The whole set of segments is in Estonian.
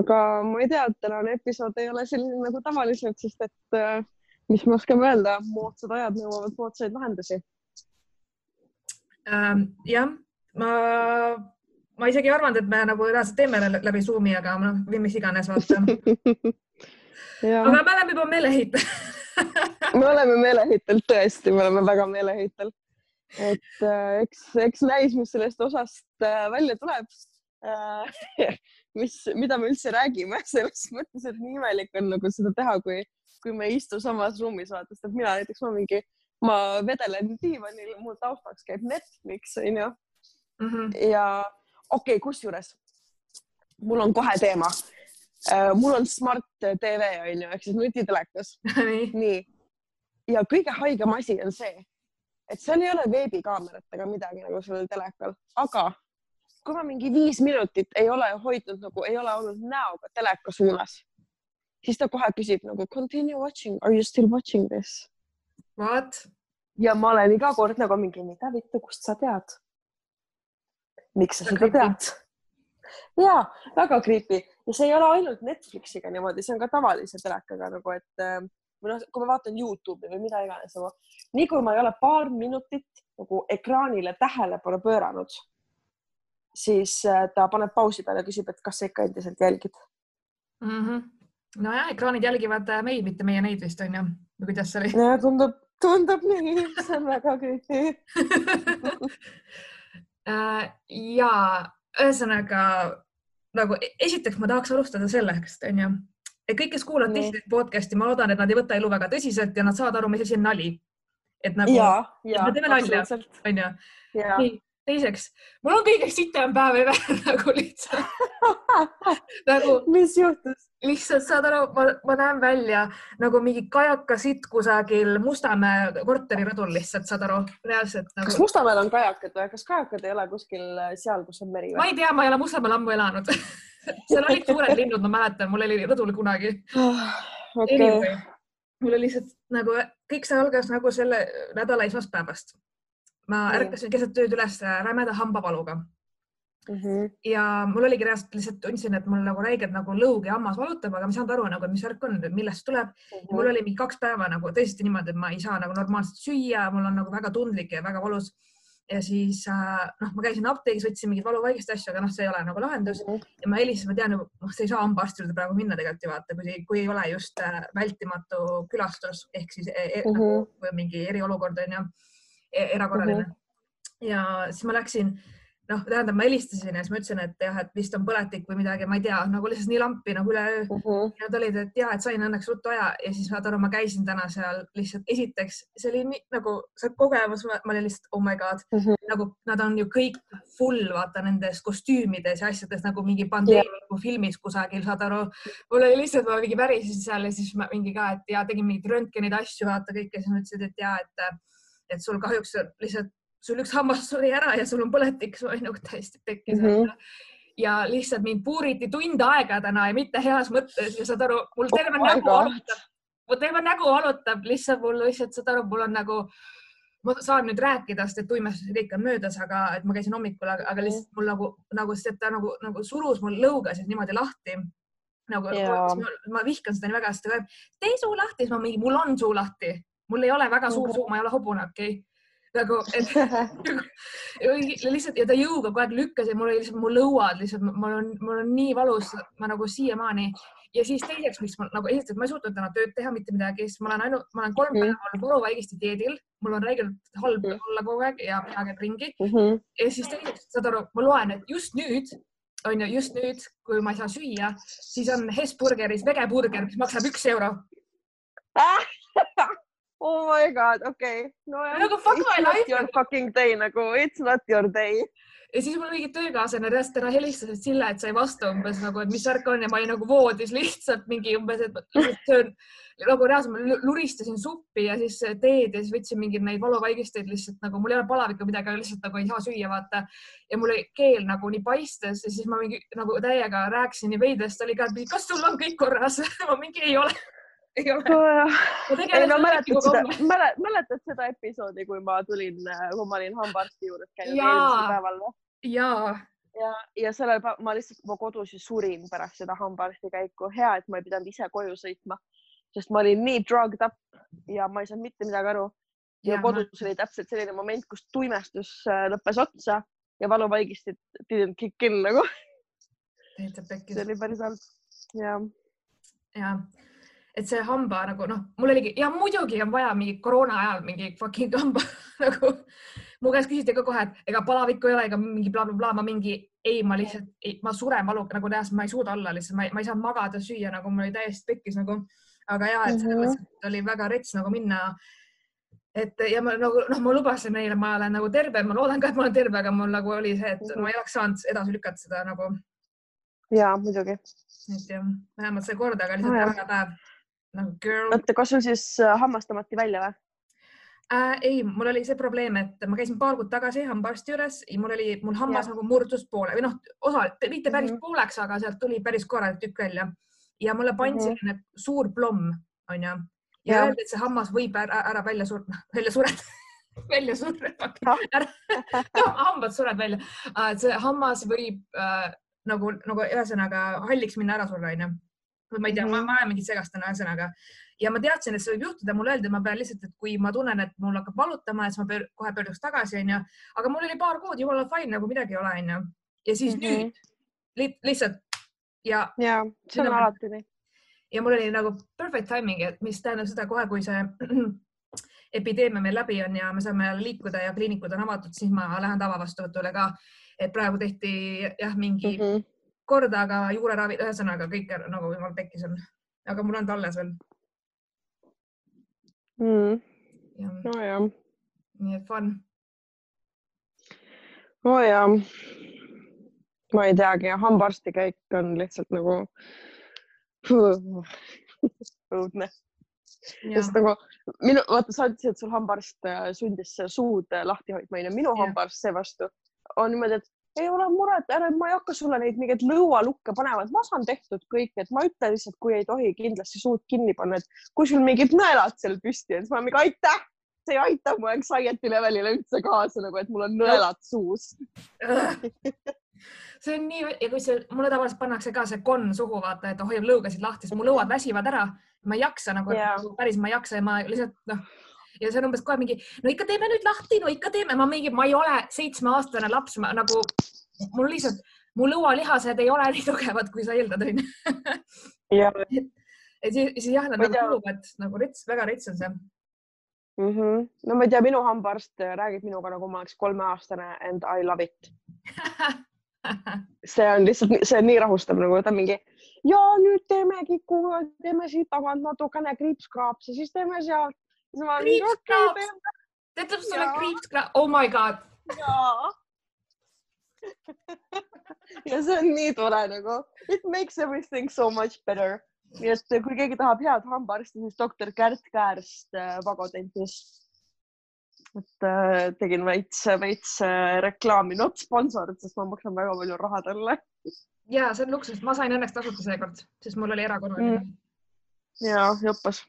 aga ma ei tea, et tänane episood ei ole selline nagu tavaliselt, sest et äh, mis me oskame öelda, moodsad ajad nõuavad moodsaid lahendusi ähm,. jah, ma, ma isegi ei arvanud, et me nagu reaalselt teeme läbi Zoomi, aga noh, või mis iganes, vaata aga me oleme juba meeleheitel me oleme meeleheitel, tõesti, me oleme väga meeleheitel. et äh, eks, eks näis, mis sellest osast äh, välja tuleb äh, mis, mida me üldse räägime selles mõttes, et nii imelik on nagu seda teha, kui, kui me ei istu samas ruumis, vaata, sest et mina näiteks ma mingi, ma vedelen diivanil, mul taustaks käib Netflix onju mm. -hmm. ja okei okay,, kusjuures mul on kohe teema uh,. mul on Smart TV onju ehk siis nutitelekas nii. ja kõige haigem asi on see, et seal ei ole veebikaamerat ega midagi nagu sellel telekal, aga kui ma mingi viis minutit ei ole hoidnud nagu, ei ole olnud näoga teleka suunas, siis ta kohe küsib nagu continue watching, are you still watching this? What? ja ma olen iga kord nagu mingi, mida vittu, kust sa tead? miks sa seda tead? ja väga creepy ja see ei ole ainult Netflixiga niimoodi, see on ka tavalise telekaga nagu, et äh, või noh, kui ma vaatan Youtube'i või mida iganes nagu, nii kui ma ei ole paar minutit nagu ekraanile tähelepanu pööranud siis äh, ta paneb pausi peale ja küsib, et kas sa ikka endiselt jälgid mm. -hmm. nojah, ekraanid jälgivad äh, meid, mitte meie neid vist onju, või kuidas see oli? tundub, tundub nii, see on väga creepy äh, ja ühesõnaga nagu e-, esiteks ma tahaks alustada sellest onju, et kõik, kes kuulavad teist podcast'i, ma loodan, et nad ei võta elu väga tõsiselt ja nad saavad aru, mis asi on nali. et nagu, me teeme nalja, onju. nii teiseks, mul on kõige sitem päev ever nagu lihtsalt nagu. mis juhtus? lihtsalt saad aru, ma näen välja nagu mingi kajaka sitt kusagil Mustamäe korteri rõdul lihtsalt saad aru, reaalselt nagu.... kas Mustamäel on kajakad või kas kajakad ei ole kuskil äh, seal, kus on meri või? ma ei tea, ma ei ole Mustamäel ammu elanud seal olid suured linnud, ma mäletan, mul oli rõdul kunagi okay.. Anyway, mul oli lihtsalt nagu kõik see algas nagu selle nädala esmaspäevast ma ärkasin keset ööd üles rämeda hambavaluga mm. -hmm. ja mul oligi reaalselt lihtsalt tundsin, et mul nagu räigelt nagu lõug ja hammas valutab, aga ma ei saanud aru nagu, mis värk on, millest tuleb mm. -hmm. mul oli mingi kaks päeva nagu tõesti niimoodi, et ma ei saa nagu normaalselt süüa, mul on nagu väga tundlik ja väga valus. ja siis äh, noh, ma käisin apteegis, võtsin mingeid valuvaigiste asju, aga noh, see ei ole nagu lahendus mm. -hmm. ja ma helistasin, ma tean, noh, sa ei saa hambaarsti juurde praegu minna tegelikult ju vaata, kui, kui ei ole just äh, vältimatu külastus ehk siis e, e, mm -hmm. nagu mingi eriolukord on ju E-, erakorraline mm. -hmm. ja siis ma läksin, noh, tähendab, ma helistasin ja siis ma ütlesin, et jah, et vist on põletik või midagi, ma ei tea, nagu lihtsalt nii lampi nagu üleöö mm. -hmm. ja nad olid, et ja, et sain õnneks ruttu aja ja siis aru, ma käisin täna seal lihtsalt esiteks, see oli nii nagu see kogemus, ma olin lihtsalt oh my god mm, -hmm. nagu nad on ju kõik full vaata nendes kostüümides ja asjades nagu mingi pandeemiku yeah. filmis kusagil, saad aru. mul oli lihtsalt, ma mingi värisesin seal ja siis ma mingi ka, et ja tegin mingeid röntgenid asju, vaata kõike, siis nad ütlesid, et ja, et et sul kahjuks lihtsalt, sul üks hammas suri ära ja sul on põletik, su nagu täiesti pekkis mm. -hmm ja lihtsalt mind puuriti tund aega täna ja mitte heas mõttes ja saad aru, mul terve oh nägu valutab, mul terve nägu valutab, lihtsalt mul lihtsalt saad aru, mul on nagu, ma saan nüüd rääkida, sest et tuimestused ikka on möödas, aga et ma käisin hommikul, aga lihtsalt mul nagu, nagu, sest et ta nagu, nagu surus mul lõugasid niimoodi lahti. Nagu ja. ma, ma vihkan seda nii väga, sest ta ütleb, tee suu lahti, siis ma mingi, mul on suu lahti mul ei ole väga suur suu, ma ei ole hobune, okei okay? nagu, et lihtsalt ja ta jõuga kogu aeg lükkas ja mul oli lihtsalt mu lõuad lihtsalt, mul on, mul on nii valus, ma nagu siiamaani ja siis teiseks, miks ma nagu esiteks ma ei suutnud täna tööd teha mitte midagi, sest ma olen ainult, ma olen kolm mm -hmm. päeva olnud valuvaigiste dieedil, mul on räigelt halb mm olla kogu aeg ja pea käib ringi mm. -hmm. ja siis teiseks, saad aru, ma loen, et just nüüd on ju, just nüüd, kui ma ei saa süüa, siis on Hesburgeris vegeburger, mis maksab üks euro oh my god, okei okay.. nojah. nagu fuck my life. Your fucking day nagu, it's not your day. ja siis mul mingi töökaaslane reaalselt täna helistas, et Sille, et sa ei vasta umbes nagu, et mis värk on ja ma olin nagu voodis lihtsalt mingi umbes, et söön nagu reaalselt ma luristasin suppi ja siis teed ja siis võtsin mingeid neid valuvaigisteid lihtsalt nagu mul ei ole palavikku midagi, aga lihtsalt nagu ei saa süüa, vaata. ja mul oli keel nagu nii paistes ja siis ma mingi nagu täiega rääkisin nii veidrast, oli ka, et kas sul on kõik korras ma mingi ei ole ei ole. ei no mäletad seda, mäletad seda episoodi, kui ma tulin, kui ma olin hambaarsti juures käinud eelmisel päeval või? jaa, ja, ja sellel päeval ma lihtsalt, ma kodus ju surin pärast seda hambaarsti käiku. hea, et ma ei pidanud ise koju sõitma, sest ma olin nii drugged up ja ma ei saanud mitte midagi aru. ja Jah. kodus oli täpselt selline moment, kus tuimestus äh, lõppes otsa ja valuvaigistid didn't kick in nagu. see. oli päris halb. ja, ja et see hamba nagu noh, mul oligi ja muidugi on vaja mingi koroona ajal mingi fucking hamba nagu mu käest küsiti ka kohe, et ega palavikku ei ole ega mingi blablabla bla,, bla, ma mingi ei, ma lihtsalt, ma suren valuga nagu reaalselt, ma ei suuda olla lihtsalt, ma ei, saa magada, süüa nagu mul oli täiesti pekkis nagu, aga ja, et selles mõttes et oli väga rets nagu minna. et ja ma nagu noh, ma lubasin neile, ma olen nagu terve, ma loodan ka, et ma olen terve, aga mul nagu oli see, et Mhm. ma ei oleks saanud edasi lükata seda nagu, ja muidugi. et jah, vähemalt see kord, aga lihtsalt Nojah. väga päev nagu girl. oota, kas sul siis äh, hammas tõmmati välja või? äh,. ei, mul oli see probleem, et ma käisin paar kuud tagasi hambaarsti juures ja mul oli, mul hammas Jah. nagu murdus poole või noh, osa, mitte päris mm. -hmm. pooleks, aga sealt tuli päris korralik tükk välja ja mulle pandi Mhm. selline suur plomm, onju, ja öeldi, et see hammas võib ära, ära välja surra, välja sureda välja Ah. ära, hambad surevad välja, et see hammas võib äh, nagu, nagu ühesõnaga halliks minna ära surra, onju. Ma ei tea mm, -hmm. ma, ma olen mingit segast täna ühesõnaga ja ma teadsin, et see võib juhtuda, mulle öeldi, ma pean lihtsalt, et kui ma tunnen, et mul hakkab valutama, et siis ma pöör, kohe pöörduks tagasi, onju. aga mul oli paar kuud jumala fine, nagu midagi ei ole, onju. ja siis mm. -hmm. nüüd li lihtsalt ja, ja see on alati nii. ja mul oli nagu perfect timing, et mis tähendab seda kohe, kui see epideemia meil läbi on ja me saame jälle liikuda ja kliinikud on avatud, siis ma lähen tavavastuvõtule ka. et praegu tehti jah, mingi mm. -hmm. korda, aga juureravi, ühesõnaga kõik nagu jumal pekkis on, aga mul on ta alles veel Mm. ja nojah, nii et fun. nojah. ma ei teagi, hambaarsti käik on lihtsalt nagu õudne. sest nagu minu, vaata, sa ütlesid, et sul hambaarst äh, sundis suud äh, lahti hoidma, onju. minu hambaarst seevastu on niimoodi, et ei ole muret, ära, ma ei hakka sulle neid mingeid lõualukke panema, et ma saan tehtud kõik, et ma ütlen lihtsalt, kui ei tohi kindlasti suud kinni panna, et kui sul mingid nõelad seal püsti on, siis ma mingi aitäh, see ei aita mu anxiety levelile üldse kaasa nagu, et mul on nõelad suus. see on nii ja kui see, mulle tavaliselt pannakse ka see konn suhu, vaata, et hoiab lõugasid lahti, siis mu lõuad väsivad ära. ma ei jaksa nagu yeah., päris ma ei jaksa ja ma lihtsalt noh, ja see on umbes kohe mingi, no ikka teeme nüüd lahti, no ikka teeme, ma mingi, ma ei ole seitsmeaastane laps, ma nagu mul lihtsalt, mu lõualihased ei ole nii tugevad, kui sa eeldad, onju. ja et siis, siis jah, nad nagu kuluvad nagu rets, väga rets on see. mm. -hmm. no ma ei tea, minu hambaarst räägib minuga nagu ma oleks kolmeaastane and I love it. see on lihtsalt, see on nii rahustav nagu ta mingi ja nüüd teemegi, teeme siit tagant natukene kriipskraapsi, siis teeme sealt. Siis ma olen mingi okei Kriipskraaps! ta ütleb sulle Jaa. kriipskra-, oh my god, jaa. ja see on nii tore nagu, it makes everything so much better. nii et kui keegi tahab head hambaarsti, siis doktor Kärt Käärst äh, Vagodentis. et äh, tegin veits, veits äh, reklaami, not sponsored, sest ma maksan väga palju raha talle. ja see on luksus, ma sain õnneks tasuta seekord, sest mul oli erakorraline Mm. ja joppas.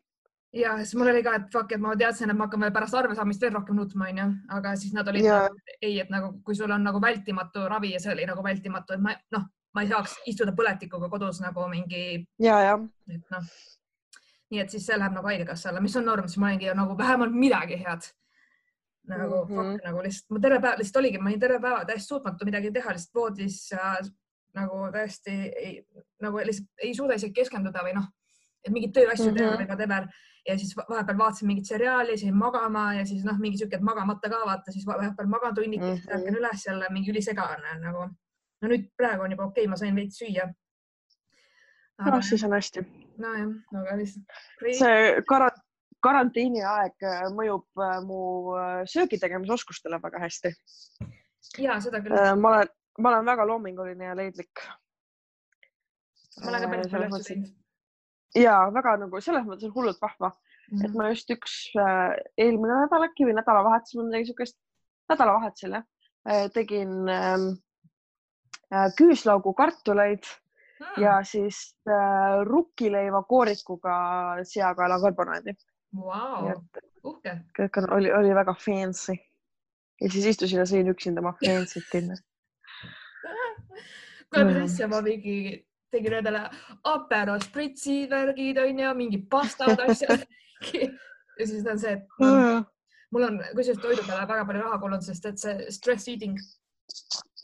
Ja siis mul oli ka, et fuck, et ma teadsin, et ma hakkan veel pärast arve saamist veel rohkem nutma, onju, aga siis nad olid Jaa. nagu, ei, et nagu kui sul on nagu vältimatu ravi ja see oli nagu vältimatu, et ma noh, ma ei saaks istuda põletikuga kodus nagu mingi, ja, ja et noh. nii et siis see läheb nagu haigekassa alla, mis on norm, siis ma olingi nagu vähemalt midagi head. nagu mm. -hmm. fuck nagu lihtsalt, ma terve päev lihtsalt oligi, ma olin terve päeva täiesti suutmatu midagi teha, lihtsalt voodis ja nagu täiesti ei, nagu lihtsalt ei suuda isegi keskenduda või noh, et mingeid tööasju mm -hmm. teha Mhm. või whatever ja siis va- vahepeal vaatasin mingit seriaali, siis jäin magama ja siis noh, mingi siuke, et magamata ka vaata, siis va- vahepeal magan tunnikese mm. -hmm. ärkan üles jälle mingi ülisegane on nagu. no nüüd praegu on juba okei okay,, ma sain veits süüa. noh, siis on hästi. nojah, aga lihtsalt. see kara-, karantiini aeg äh, mõjub äh, mu äh, söögi tegemise oskustele väga hästi. ja seda küll, ma olen, ma olen väga loominguline ja leidlik. ma olen ka päris palju asju teinud. Ja väga nagu selles mõttes hullult vahva, et Mhm. ma just üks äh, eelmine nädal äkki või nädalavahetusel või midagi siukest, nädalavahetusel jah, tegin ähm, äh, küüslaugu kartuleid Mm. ja siis äh, rukkileiva koorikuga seakaela karbonaadi. Et uhke. kõik on, oli, oli väga fancy. ja siis istusin ja sõin üksinda oma fancy't enne. tuleb mm. asja, ma mingi tegin endale apero spritsi värgid onju, mingi pastad, asjad ja siis on see, et mm. mul on kusjuures toidu peale väga palju raha kulunud, sest et see stress eating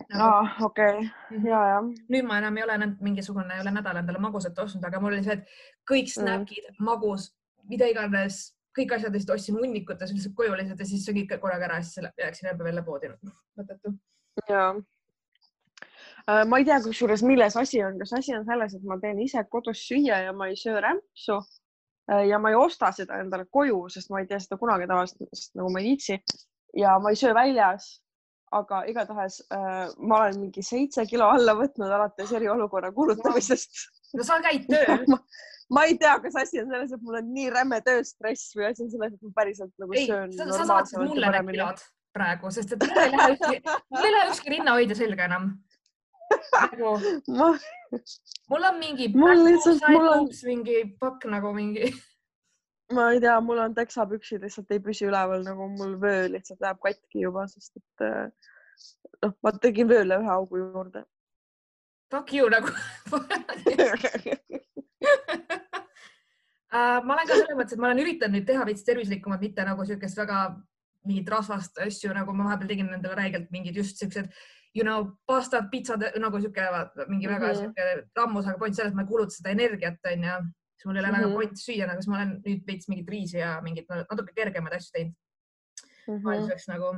nagu.... aa, okei mhm. ja, ja. nüüd ma enam ei ole mingisugune üle nädala endale magusat ostnud, aga mul oli see, et kõik snäkid mm., magus, mida iganes, kõik asjad lihtsalt ostsin hunnikutes lihtsalt koju lihtsalt ja siis söögi ikka korraga ära siis läksin jälle veel poodi. mõttetu. ja äh, ma ei tea, kusjuures milles asi on, kas asi on selles, et ma teen ise kodus süüa ja ma ei söö rämpsu äh, ja ma ei osta seda endale koju, sest ma ei tee seda kunagi tavaliselt, sest nagu ma ei viitsi. Ja ma ei söö väljas aga igatahes äh, ma olen mingi seitse kilo alla võtnud alates eriolukorra kuulutamisest. no sa käid tööl. Ma, ma ei tea, kas asi on selles, et mul on nii räme tööstress või asi on selles, et ma päriselt nagu ei, söön. sa, sa saatsid mulle need kilod praegu, sest et mul ei lähe ükski, mul ei lähe ükski rinnahoidja selga enam nagu ma... mul on mingi, mul lihtsalt, mul on mingi pakk nagu mingi ma ei tea, mul on teksapüksid lihtsalt ei püsi üleval, nagu mul vöö lihtsalt läheb katki juba, sest et äh, noh, ma tegin vööle ühe augu juurde. Fuck you nagu Uh, ma olen ka selles mõttes, et ma olen üritanud nüüd teha veits tervislikumat, mitte nagu niisugust väga mingit rasvast asju, nagu ma vahepeal tegin endale räigelt mingid just siuksed, you know, pastad, pitsad nagu sihuke mingi väga mm -hmm. sihuke rammus, aga point selles, et ma ei kuluta seda energiat, onju siis mul ei ole mm -hmm. väga point süüa, aga siis ma olen nüüd veits mingit riisi ja mingit natuke kergemaid asju teinud mm -hmm. vahelduseks nagu.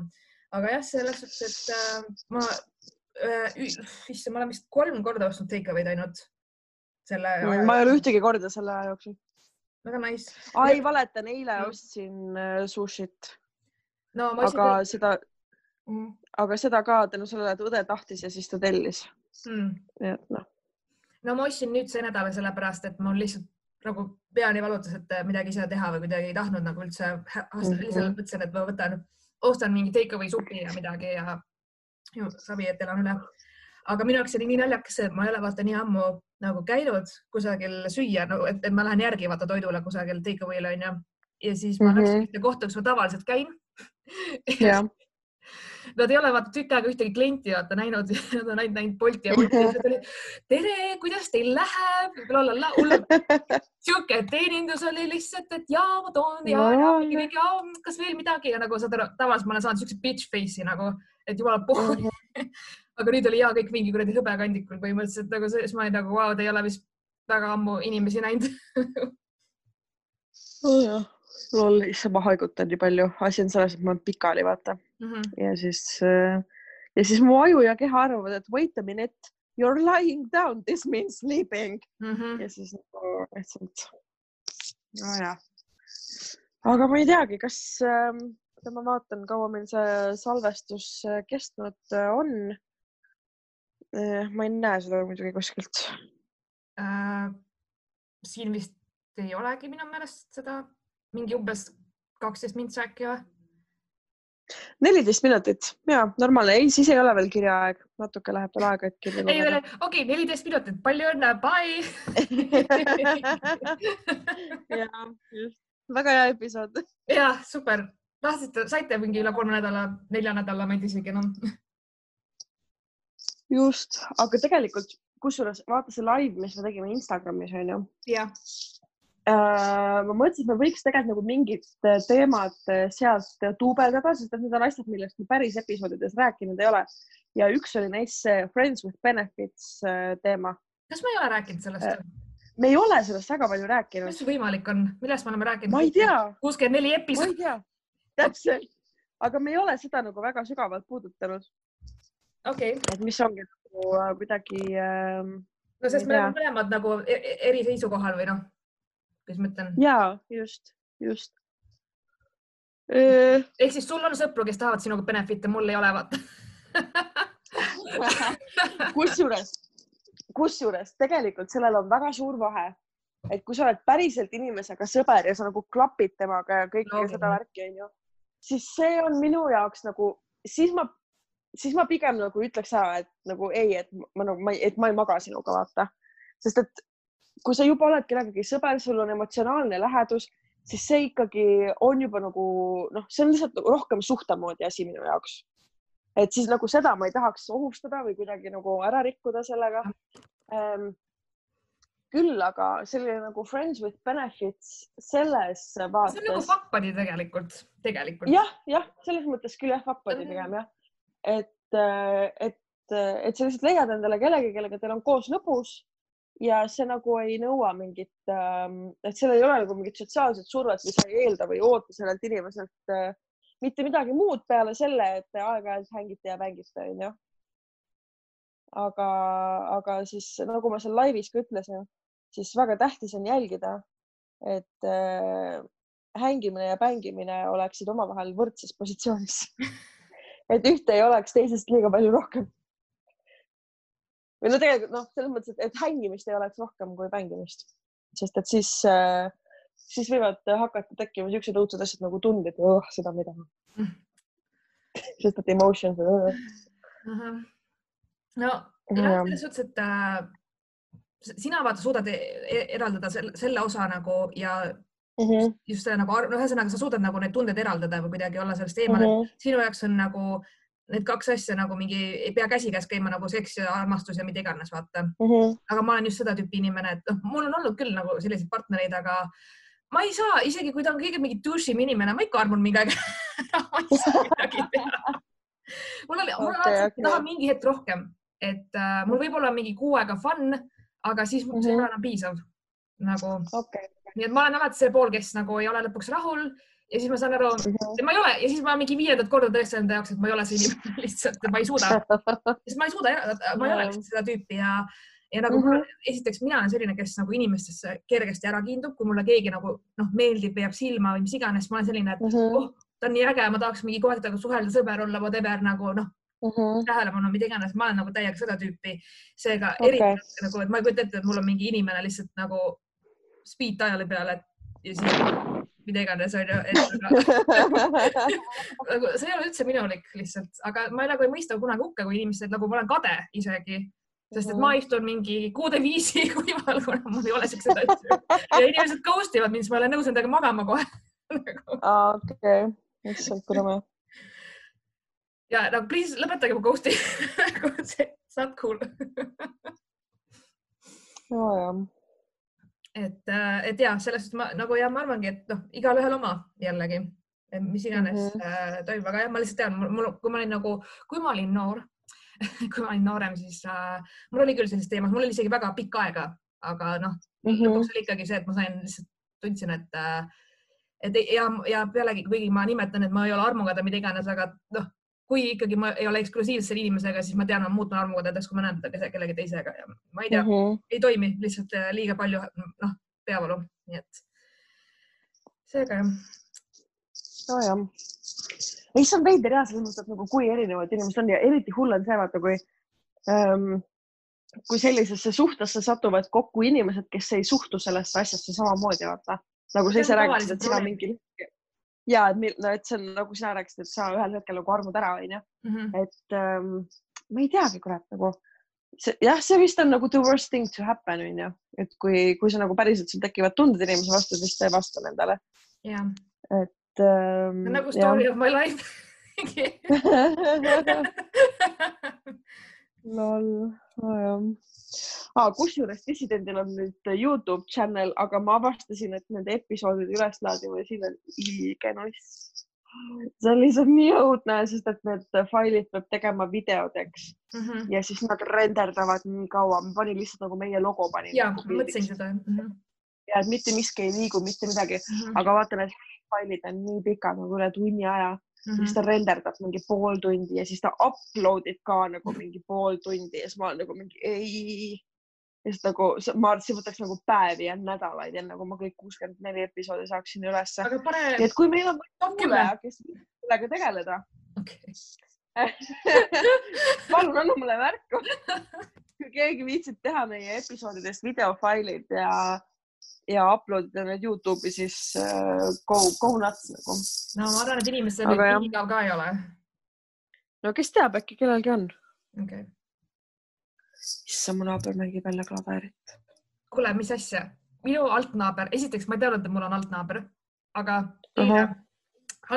aga jah, selles suhtes, et äh, ma äh,, issand, ma olen vist kolm korda ostnud take away'd ainult selle mm,. ma ei ole ühtegi korda selle aja jooksul. väga nice. ai, valetan, eile mm. ostsin äh, sushit. no ma aga isegi... seda mm., aga seda ka tänu sellele, et õde tahtis ja siis ta tellis mm.. nii et noh no ma ostsin nüüd see nädal sellepärast, et mul lihtsalt nagu pea nii valutas, et midagi ise teha või kuidagi ei tahtnud nagu üldse mm. -hmm. mõtlesin, et ma võtan, ostan mingi take away supi ja midagi ja ju savi, et elan üle. aga minu jaoks oli nii naljakas, et ma ei ole vaata nii ammu nagu käinud kusagil süüa no,, et, et ma lähen järgi vaata toidule kusagil take away'le onju. ja siis ma mm -hmm. läksin ühte kohta, kus ma tavaliselt käin ja Nad ei ole vaata tükk aega ühtegi klienti vaata näinud, nad on ainult näinud Bolti ja Bolti ja tere, kuidas teil läheb, sihuke teenindus oli lihtsalt, et ja ma toon ja, ja mingi, ja kas veel midagi? Ja nagu saad aru, tavaliselt ma olen saanud siukse bitch face'i nagu, et jumala pohhu aga nüüd oli ja kõik mingi kuradi hõbekandikul põhimõtteliselt nagu see, siis ma olin nagu, vau, te ei ole vist väga ammu inimesi näinud. Nojah. Lol, issand, ma haigutan nii palju, asi on selles, et ma olen pikali, vaata mm. -hmm. ja siis, äh, ja siis mu aju ja keha arvavad, et wait a minute, you are lying down, this means sleeping mm. -hmm. ja siis nagu lihtsalt, nojah. aga ma ei teagi, kas äh,, ma vaatan, kaua meil see salvestus äh, kestnud äh, on äh,. ma ei näe seda muidugi kuskilt äh,. siin vist ei olegi minu meelest seda mingi umbes kaksteist mintsa äkki või? Neliteist minutit. Ja normaalne, ei, siis ei ole veel kirjaaeg, natuke läheb veel aega, et kirja ei veel, okei okay,, neliteist minutit, palju õnne, bye! Ja just, väga hea episood. ja super, tahtsite, saite mingi üle kolme nädala, nelja nädala, ma ei tea isegi enam. just, aga tegelikult kusjuures vaata see live, mis me tegime Instagramis onju. jah ma mõtlesin, et me võiks tegelikult nagu mingid äh, teemad äh, sealt duubeldada, sest et need on asjad, millest me päris episoodides rääkinud ei ole. ja üks oli neist see Friends with Benefits teema. kas me ei ole rääkinud sellest? me ei ole sellest väga palju rääkinud. kuidas see võimalik on, millest me oleme rääkinud? ma ei tea. kuuskümmend neli episoodi. täpselt, aga me ei ole seda nagu väga sügavalt puudutanud. okei okay.. et mis ongi nagu kuidagi äh,. no sest me oleme mõlemad nagu e-, e-, eri seisukohal või noh kuidas ma ütlen? ja just, just. ehk siis sul on sõpru, kes tahavad sinuga benefit'e, mul ei ole, vaata kusjuures, kusjuures tegelikult sellel on väga suur vahe, et kui sa oled päriselt inimesega sõber ja sa nagu klapid temaga ja kõike no, seda värki, onju, siis see on minu jaoks nagu, siis ma, siis ma pigem nagu ütleks ära, et nagu ei, et ma nagu, et ma ei maga sinuga, vaata, sest et kui sa juba oled kellegagi sõber, sul on emotsionaalne lähedus, siis see ikkagi on juba nagu noh, see on lihtsalt rohkem suhtemoodi asi minu jaoks. et siis nagu seda ma ei tahaks ohustada või kuidagi nagu ära rikkuda sellega ähm, küll aga selline nagu friends with benefits selles vaates. see on nagu fuckbuddy tegelikult, tegelikult. jah, jah, selles mõttes küll jah, fuckbuddy pigem jah. et, et, et sa lihtsalt leiad endale kellegi, kellega teil on koos lõbus ja see nagu ei nõua mingit, ähm, et sellel ei ole nagu mingit sotsiaalset survet või sa ei eelda või oota sellelt inimeselt äh, mitte midagi muud peale selle, et te aeg-ajalt hängite ja mängite, onju. aga, aga siis nagu ma seal laivis ka ütlesin siis väga tähtis on jälgida, et äh, hängimine ja mängimine oleksid omavahel võrdses positsioonis et ühte ei oleks teisest liiga palju rohkem. Või no tegelikult noh, selles mõttes, et hängimist ei oleks rohkem kui mängimist, sest et siis äh,, siis võivad hakata tekkima niisugused õudsed asjad nagu tunded, oh, seda ma ei taha sest et emotions. Uh.. no selles suhtes, et äh, sina vaata suudad e-, e-, eraldada selle, selle osa nagu ja mm -hmm. just see nagu, no ühesõnaga sa suudad nagu need tunded eraldada või kuidagi olla sellest eemal mm, -hmm. sinu jaoks on nagu need kaks asja nagu mingi, ei pea käsikäes käima nagu seks ja armastus ja mida iganes, vaata mm. -hmm. aga ma olen just seda tüüpi inimene, et noh, mul on olnud küll nagu selliseid partnereid, aga ma ei saa, isegi kui ta on kõige mingi dušim inimene, ma ikka armun mingi aeg ma ei saa midagi teha. mul oli mul on alati okay., tahan mingi hetk rohkem, et uh, mul võib olla mingi kuu aega fun aga siis mm -hmm. see ei mhm. ole enam piisav nagu okay.. nii et ma olen alati see pool, kes nagu ei ole lõpuks rahul ja siis ma saan aru mm, -hmm. ma ei ole ja siis ma mingi viiendat korda tõestan enda jaoks, et ma ei ole see inimene lihtsalt, et ma ei suuda, sest ma ei suuda, ma ei ole lihtsalt seda tüüpi ja ja nagu mm -hmm. esiteks mina olen selline, kes nagu inimestesse kergesti ära kiindub, kui mulle keegi nagu noh, meeldib või jääb silma või mis iganes, ma olen selline, et mm -hmm. oh, ta on nii äge, ma tahaks mingi kogu aeg temaga suhelda, sõber olla, whatever nagu noh, mm -hmm. tähelepanu, mida iganes, ma olen nagu täiega seda tüüpi. seega okay. eriti nagu, et ma ei kujuta ette, et mul on mingi inimene lihtsalt nagu speed dial'i peal, et ja siis mida iganes onju, nagu see ei ole üldse minulik lihtsalt, aga ma nagu ei mõista kunagi hukka, kui inimesed nagu ma olen kade isegi sest et ma mhm. istun mingi kuude viisi kuival, kuna mul ei ole siukseid asju. Ja inimesed ghost ivad mind, siis ma olen nõus nendega magama kohe okei, issand, kui rõve ja nagu please lõpetage mu ghost'i. It's not cool no, jah. Et, äh, et ja selles suhtes ma nagu ja ma arvangi, et noh, igalühel oma jällegi, mis iganes mm -hmm. äh, toimub, aga jah, ma lihtsalt tean, mul, kui ma olin nagu, kui ma olin noor kui ma olin noorem, siis äh, mul oli küll sellist teemat, mul oli isegi väga pikka aega, aga noh mm -hmm., lõpuks oli ikkagi see, et ma sain lihtsalt tundsin, et äh, et ja, ja pealegi, kuigi ma nimetan, et ma ei ole armukade, mida iganes, aga noh, kui ikkagi ma ei ole eksklusiivselt selle inimesega, siis ma tean, ma muutun armukadedeks, kui ma näen teda kellegi teisega ja ma ei tea mm, -hmm. ei toimi lihtsalt äh, liiga palju, noh, peavalu, nii et seega jah. nojah, ei, see on veider ja selles mõttes, et nagu kui erinevad inimesed on ja eriti hull on see, vaata, kui ähm, kui sellisesse suhtesse satuvad kokku inimesed, kes ei suhtu sellesse asjasse samamoodi, vaata nagu sa ise rääkisid, et sina mingil ja et, no, et see on nagu sina rääkisid, et sa ühel hetkel nagu armud ära, onju. Mhm. et ähm, ma ei teagi, kurat nagu see, jah, see vist on nagu the worst thing to happen onju, et kui, kui sa nagu päriselt sul tekivad tunded inimese vastu, siis sa ei vasta nendele. et ähm,. nagu story ja. of my life lol, nojah ah,. kusjuures Dissidendil on nüüd Youtube channel, aga ma avastasin, et nende episoodide üleslaadimine siin on ilge nuss. see on lihtsalt nii õudne, sest et need failid peab tegema videodeks mm -hmm. ja siis nad renderdavad nii kaua. ma panin lihtsalt nagu meie logo panin. ja, ma mõtlesin seda mm. -hmm. ja et mitte miski ei liigu, mitte midagi mm, -hmm. aga vaata, need failid on nii pikad nagu üle tunni aja Mm -hmm. siis ta renderdab mingi pool tundi ja siis ta upload ib ka nagu mingi pool tundi ja siis ma olen nagu mingi ei. ja siis nagu ma arvan, et see võtaks nagu päevi ja nädalaid, enne kui ma kõik kuuskümmend neli episoodi saaksin ülesse. Pane... nii et kui meil on kuulaja, kes sellega tegeleda okay. palun anna mulle märku kui keegi viitsib teha meie episoodidest videofailid ja ja upload ida need Youtube'i, siis go, go nuts nagu. no ma arvan, et inimestel nüüd igav ka ei ole. no kes teab, äkki kellelgi on. okei okay.. issand, mu naaber mängib jälle klaverit. kuule, mis asja, minu altnaaber, esiteks ma ei teadnud, et mul on altnaaber, aga eile uh -huh.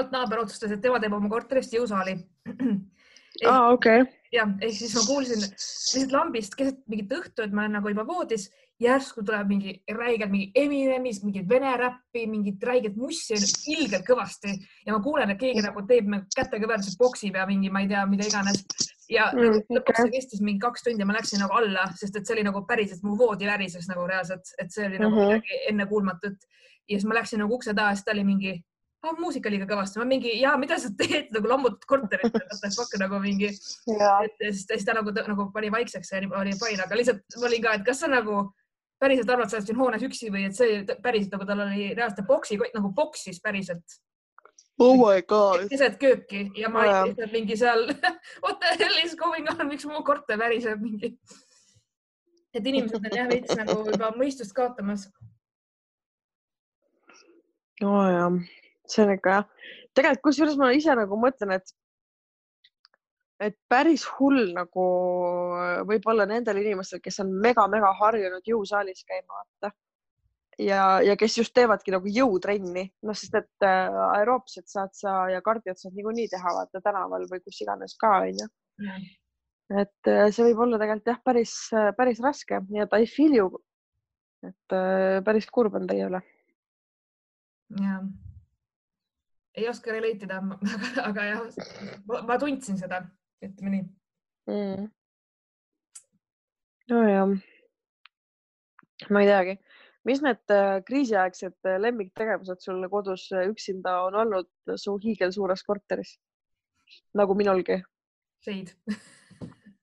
alt naaber otsustas, et tema teeb oma korterist jõusaali. aa, okei. jah, ehk siis ma kuulsin lihtsalt lambist keset mingit õhtu, et ma olen nagu juba voodis, järsku tuleb mingi räigelt mingi Eminemis mingit vene räppi, mingit räiget mussi ilgelt kõvasti ja ma kuulen, et keegi nagu teeb nagu kätega väärtuse poksib ja mingi, ma ei tea, mida iganes. ja Mm, mm, lõpuks okei. see kestis mingi kaks tundi ja ma läksin nagu alla, sest et see oli nagu päriselt mu voodi värises nagu reaalselt, et see oli nagu Mhm. midagi ennekuulmatut. ja siis ma läksin nagu ukse taha, siis ta oli mingi ah,, muusika liiga kõvasti, ma mingi ja mida sa teed nagu lammutad korterit, what the fuck nagu mingi ja, siis, ta nagu, nagu pani vaikseks ja oli fine, aga lihtsalt ma olin ka, et kas sa nagu päriselt arvad, sa oled siin hoones üksi või et see päriselt nagu tal oli reaalselt boksi, nagu boksis päriselt oh my god. keset kööki ja ma olin lihtsalt mingi seal what the hell is going on, miks mu korter väriseb mingi. et inimesed on jah veits nagu juba mõistust kaotamas. jaa, see on ikka jah. tegelikult kusjuures ma ise nagu mõtlen, et et päris hull nagu võib olla nendel inimestel, kes on mega-mega harjunud jõusaalis käima, vaata. ja, ja kes just teevadki nagu jõutrenni, noh, sest et äh, aeroobset saad sa ja kardiot saad niikuinii teha, vaata tänaval või kus iganes ka onju. et äh, see võib olla tegelikult jah, päris, päris raske, nii et I feel you. et äh, päris kurb on teie üle. ja ei oska relate ida, aga, aga jah, ma tundsin seda, ütleme nii. mm.. nojah, ma ei teagi, mis need äh, kriisiaegsed äh, lemmiktegevused sul kodus äh, üksinda on olnud su hiigelsuures korteris? nagu minulgi. seid.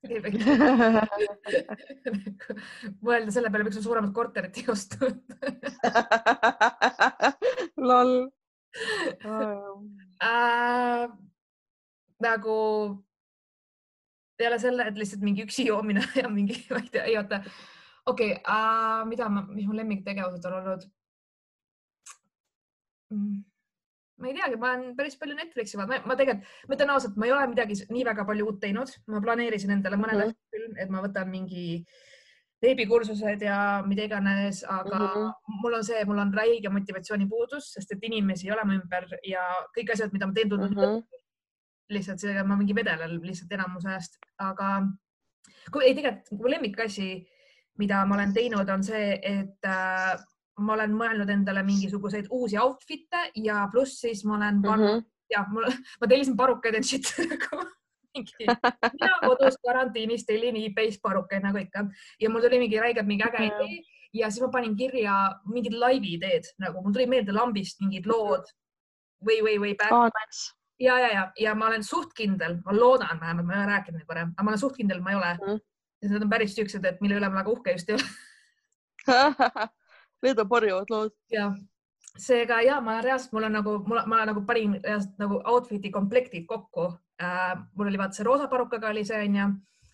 mõelda selle peale, miks sa suuremat korterit ei ostnud. lol. äh, nagu peale selle, et lihtsalt mingi üksi joomine ja mingi, ma ei tea, ei oota. okei okay, äh,, mida ma, mis mu lemmiktegevused on olnud mm.? ma ei teagi, ma olen päris palju Netflixi vaadanud, ma tegelikult, ma ütlen ausalt, ma ei ole midagi nii väga palju uut teinud, ma planeerisin endale mõned Mhm. asjad küll, et ma võtan mingi veebikursused ja mida iganes, aga mm. -hmm. mul on see, mul on räige motivatsioonipuudus, sest et inimesi ei ole mu ümber ja kõik asjad, mida ma teen, tunduvad mm -hmm. Lihtsalt sellega ma mingi vedelen lihtsalt enamuse ajast, aga kui ei, tegelikult mu lemmikasi, mida ma olen teinud, on see, et äh, ma olen mõelnud endale mingisuguseid uusi outfit'e ja pluss siis ma olen pannud mm Mhm. -hmm. ja mul, ma tellisin parukaid and shit nagu mingi, mina kodus karantiinis tellin e-base parukaid nagu ikka ja mul tuli mingi räigelt mingi äge idee ja siis ma panin kirja mingid laivi ideed nagu mul tuli meelde lambist mingid lood või, või, või back aa, nice. ja, ja, ja, ja ma olen suht kindel, ma loodan vähemalt, ma ei ole rääkinud neid varem, aga ma olen suht kindel, ma ei ole. Ja need on päris siuksed, et mille üle ma väga uhke just ei ole. Need on parivad lood. ja. Seega ja ma reaalselt, mul on nagu, mul, ma nagu panin reaalselt nagu outfit'i komplektid kokku. Äh,. mul oli vaata see roosa parukaga oli see onju,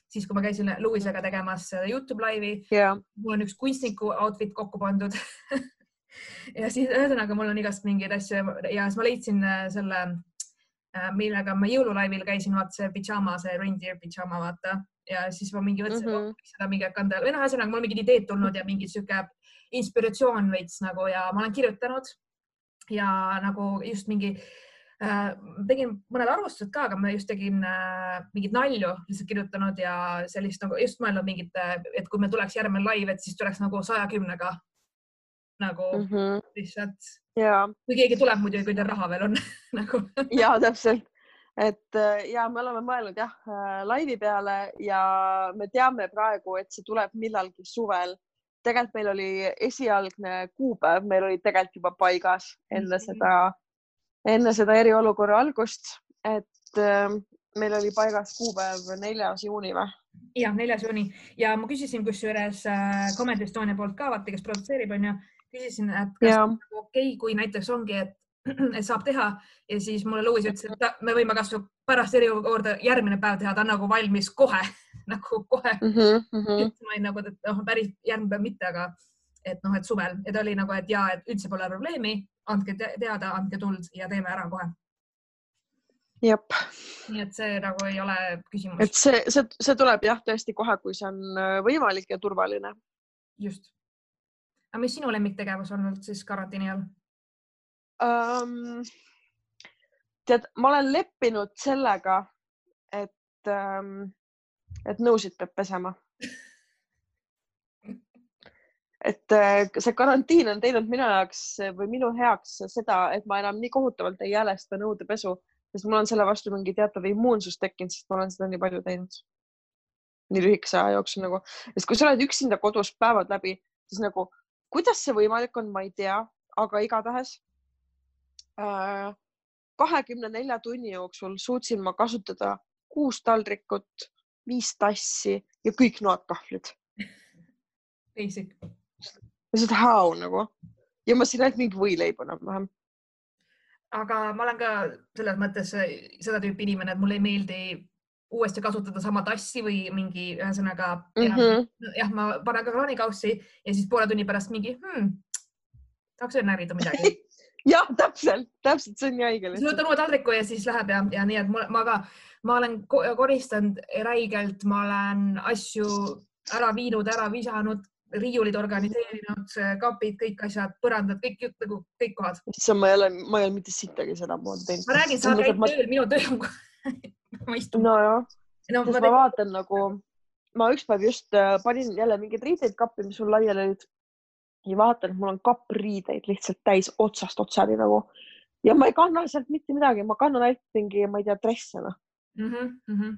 siis kui ma käisin Louisega tegemas seda Youtube laivi, ja, mul on üks kunstniku outfit kokku pandud. Ja siis ühesõnaga mul on igast mingeid asju ja siis ma leidsin äh, selle, millega ma jõululaivil käisin, vaata see pidžaama, see reindeer pidžaama, vaata ja siis ma mingi mõtlesin mm Mhm. -hmm. seda mingi hakanud või noh, ühesõnaga mul mingid ideed tulnud ja mingi sihuke inspiratsioon veits nagu ja ma olen kirjutanud ja nagu just mingi äh, tegin mõned arvustused ka, aga ma just tegin äh, mingeid nalju lihtsalt kirjutanud ja sellist nagu just mõelnud mingit, et kui meil tuleks järgmine live, et siis tuleks nagu saja kümnega nagu mm. -hmm. lihtsalt, kui keegi tuleb muidugi, kui teil raha veel on nagu ja täpselt, et äh, ja me oleme mõelnud jah äh, laivi peale ja me teame praegu, et see tuleb millalgi suvel. tegelikult meil oli esialgne kuupäev, meil oli tegelikult juba paigas enne Mhm. seda, enne seda eriolukorra algust, et äh, meil oli paigas kuupäev neljas juuni või? jah, neljas juuni ja ma küsisin kusjuures äh, Comedy Estonia poolt ka, vaata, kes produtseerib, onju, küsisin, et kas ja okei, kui näiteks ongi, et, et saab teha ja siis mulle Louis ütles, et ta- me võime kasvõi pärast eriolukorda järgmine päev teha, ta on nagu valmis kohe nagu kohe mm. -hmm, mm -hmm. ma olin nagu, et noh, päris järgmine päev mitte, aga et noh, et suvel ja ta oli nagu, et ja, et üldse pole probleemi, andke te teada, andke tuld ja teeme ära kohe. jep, nii et see nagu ei ole küsimus et. see, see, see tuleb jah, tõesti kohe, kui see on äh, võimalik ja turvaline just. Aga mis sinu lemmiktegevus on olnud siis karantiini all? um,. tead, ma olen leppinud sellega, et, et nõusid peab pesema. et see karantiin on teinud minu jaoks või minu heaks seda, et ma enam nii kohutavalt ei jälesta nõudepesu, sest mul on selle vastu mingi teatav immuunsus tekkinud, sest ma olen seda nii palju teinud. nii lühikese aja jooksul nagu, sest kui sa oled üksinda kodus päevad läbi, siis nagu kuidas see võimalik on, ma ei tea, aga igatahes äh, kahekümne nelja tunni jooksul suutsin ma kasutada kuus taldrikut, viis tassi ja kõik noatahvlid. Basic. lihtsalt how nagu ja ma sõin ainult mingi võileiba enam-vähem. aga ma olen ka selles mõttes seda tüüpi inimene, et mulle ei meeldi uuesti kasutada sama tassi või mingi ühesõnaga Mm -hmm. jah, ma panen ka kraanikaussi ja siis poole tunni pärast mingi hmm,, tahaks veel närida midagi. jah, täpselt, täpselt, see on nii haige siis võtan uue taldriku ja siis läheb ja, ja nii, et mul, ma ka, ma olen ko- koristanud räigelt, ma olen asju ära viinud, ära visanud, riiulid organiseerinud, kapid, kõik asjad, põrandad, kõik jutt nagu kõik kohad. issand, ma ei ole, ma ei ole mitte sittagi sedamoodi teinud. ma räägin, sa käid tööl, minu töö on, ma istun. nojah, no sest ma ma vaatan nagu, ma ükspäev just äh, panin jälle mingeid riideid kappi, mis mul laiali olid ja vaatan, et mul on kapp riideid lihtsalt täis otsast otsani nagu ja ma ei kanna sealt mitte midagi, ma kannan ainult mingi, ma ei tea, dresse noh, mm -hmm.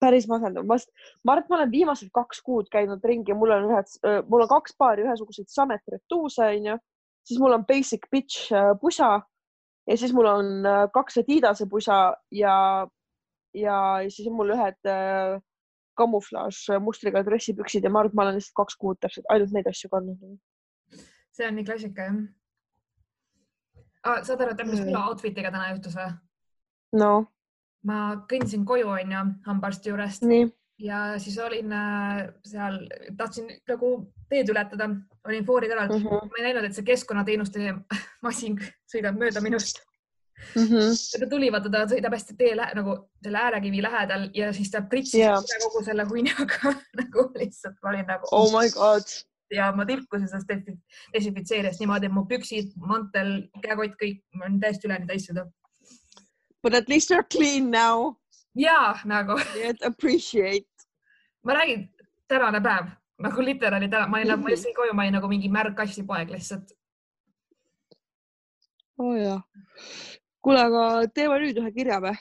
päris masendav. ma, ma arvan, et ma olen viimased kaks kuud käinud ringi, mul on ühed, mul on kaks paari ühesuguseid Samet retuuse onju, siis mul on basic bitch äh, pusa ja siis mul on äh, kaks Adidase pusa ja, ja siis on mul ühed äh, kamuflaaž mustriga dressipüksid ja ma arvan, et ma olen lihtsalt kaks kuud täpselt ainult neid asju kandnud. see on nii klassika jah ah,. saad aru, et mis Mm. minu outfit'iga täna juhtus või? no ma kõndisin koju onju hambaarsti juurest ja siis olin äh, seal, tahtsin nagu teed ületada, olin foori kõrval mm. -hmm. ma ei näinud, et see keskkonnateenuste masin sõidab mööda minust. Mhm. ta tuli, vaata, ta sõidab hästi tee nagu selle äärekivi lähedal ja siis ta pritsis yeah. kogu selle huinaga nagu lihtsalt ma olin nagu oh my god, ja ma tilkusin sellest desin- desinfitseerijast niimoodi, et mu püksid, mantel, käekott, kõik, ma olen täiesti üleni täis seda. but at least you are clean now, ja nagu nii et appreciate. ma räägin, tänane päev nagu literaali täna, ma olin ma jõudsin koju, ma olin nagu mingi märg kassipoeg lihtsalt. oo oh, jaa. kuule, aga teeme nüüd ühe kirja või,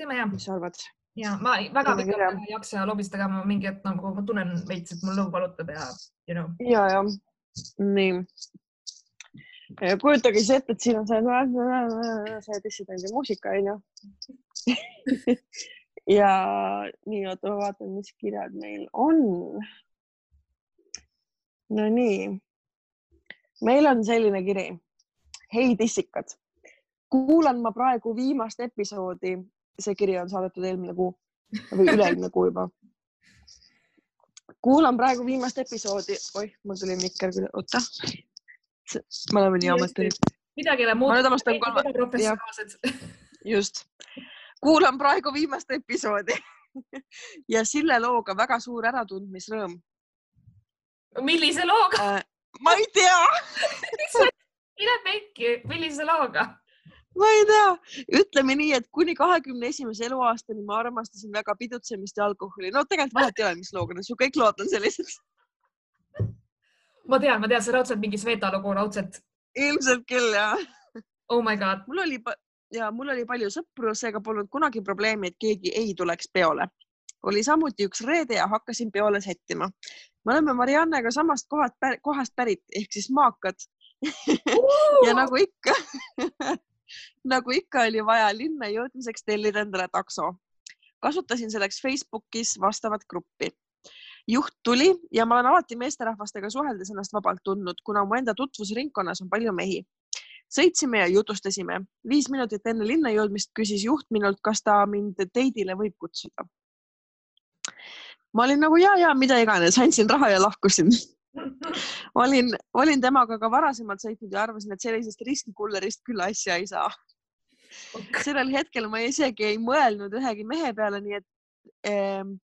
teeme ja, mis sa arvad? ja ma väga pikalt ei jaksa lobistada, ma mingi hetk nagu ma tunnen veits, et mul lõu valutab ja you know. ja, ja nii. kujutage siis ette, et siin on see, see dissidendi muusika onju. ja nii, oota, ma vaatan, mis kirjad meil on. Nonii, meil on selline kiri. hei tissikad, kuulan ma praegu viimast episoodi, see kiri on saadetud eelmine kuu või üle-eelmine kuu juba. Kuulan praegu viimast episoodi, oih, mul tuli mikker küll, oota. me oleme nii ametid, midagi ei ole muutunud. Just. kuulan praegu viimast episoodi. Ja Sille looga väga suur äratundmisrõõm. Millise looga, äh,. ma ei tea, mine pekki, millise looga? Ma ei tea, ütleme nii, et kuni kahekümne esimese eluaastani ma armastasin väga pidutsemist ja alkoholi. no tegelikult vahet ei ole, mis looga, su kõik lood on sellised. ma tean, ma tean, see raudselt mingi Sveta lugu raudselt. ilmselt küll jah. Oh my god, mul oli ja mul oli palju sõpru, seega polnud kunagi probleemi, et keegi ei tuleks peole. oli samuti üks reede ja hakkasin peole sättima. me oleme Mariannega samast kohast, kohast pärit ehk siis maakad ja nagu ikka nagu ikka oli vaja linna jõudmiseks tellida endale takso. kasutasin selleks Facebookis vastavat gruppi. juht tuli ja ma olen alati meesterahvastega suheldes ennast vabalt tundnud, kuna mu enda tutvusringkonnas on palju mehi sõitsime ja jutustasime. viis minutit enne linna jõudmist küsis juht minult, kas ta mind teidile võib kutsuda. ma olin nagu ja, ja mida iganes, andsin raha ja lahkusin. olin, olin temaga ka varasemalt sõitnud ja arvasin, et sellisest riskikullerist küll asja ei saa. sellel hetkel ma isegi ei mõelnud ühegi mehe peale, nii et ähm,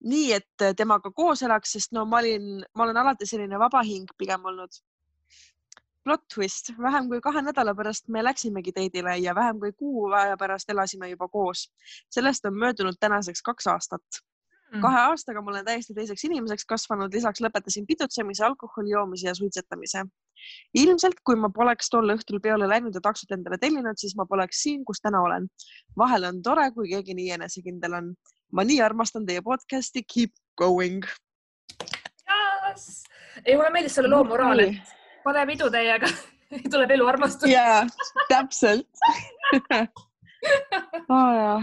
nii, et temaga koos elaks, sest no ma olin, ma olen alati selline vaba hing pigem olnud plot twist, vähem kui kahe nädala pärast me läksimegi teidile ja vähem kui kuu aja pärast elasime juba koos. sellest on möödunud tänaseks kaks aastat. Kahe aastaga ma olen täiesti teiseks inimeseks kasvanud, lisaks lõpetasin pidutsemise, alkoholi joomise ja suitsetamise. ilmselt, kui ma poleks tol õhtul peole läinud ja taksot endale tellinud, siis ma poleks siin, kus täna olen. vahel on tore, kui keegi nii enesekindel on. ma nii armastan teie podcast'i Keep going yes.. ei, mulle meeldis selle loo moraal, et pane pidu täiega tuleb eluarmastus. jaa, täpselt oh,.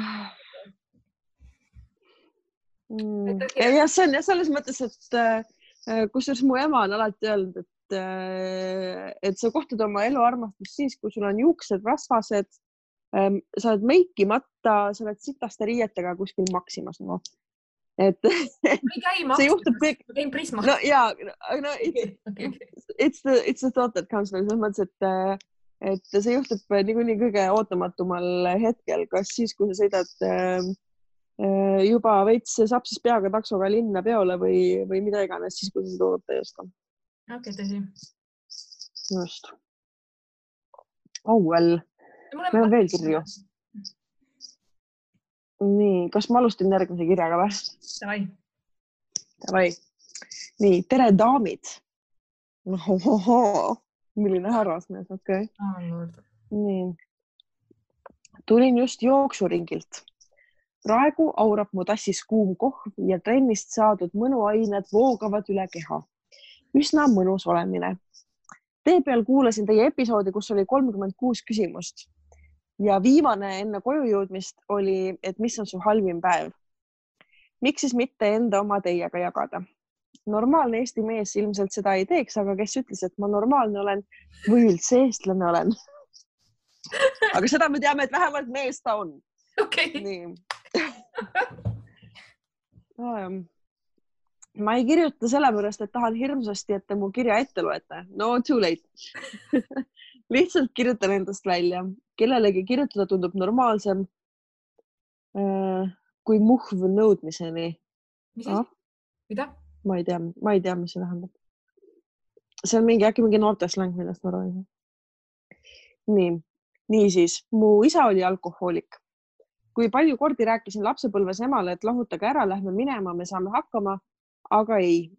Jah mm.. ja see on jah selles mõttes, et äh, kusjuures mu ema on alati öelnud, et, äh, et sa kohtad oma eluarmastust siis, kui sul on juuksed rasvased, ähm, sa oled meikimata, sa oled sitaste riietega kuskil Maximas no et see juhtub kõik. ma käin Prismas. no ja, no it's, it's the, it's the thought that comes nagu selles mõttes, et, et see juhtub niikuinii kõige ootamatumal hetkel, kas siis, kui sa sõidad äh, juba veits sapsis peaga taksoga linna peole või, või mida iganes, siis kui sa seda oodata ei oska. okei okay,, tõsi. just. oh well. meil on veel kirju nii, kas ma alustan järgmise kirjaga või? Davai. Davai. nii, tere, daamid. milline härrasmees, okei okay. nii. tulin just jooksuringilt. Praegu aurab mu tassis kuum kohv ja trennist saadud mõnuained voogavad üle keha. üsna mõnus olemine. tee peal kuulasin teie episoodi, kus oli kolmkümmend kuus küsimust ja viimane enne koju jõudmist oli, et mis on su halvim päev. miks siis mitte enda oma teiega jagada? normaalne Eesti mees ilmselt seda ei teeks, aga kes ütles, et ma normaalne olen või üldse eestlane olen aga seda me teame, et vähemalt mees ta on. okei okay.. nii ma ei kirjuta sellepärast, et tahan hirmsasti, et te mu kirja ette loete. no too late lihtsalt kirjutan endast välja. kellelegi kirjutada tundub normaalsem äh, kui muhv nõudmiseni. mis asi? mida? ma ei tea, ma ei tea, mis see tähendab. see on mingi, äkki mingi noortesläng, millest ma räägin. nii, niisiis, mu isa oli alkohoolik. Kui palju kordi rääkisin lapsepõlves emale, et lahutage ära, lähme minema, me saame hakkama, aga ei.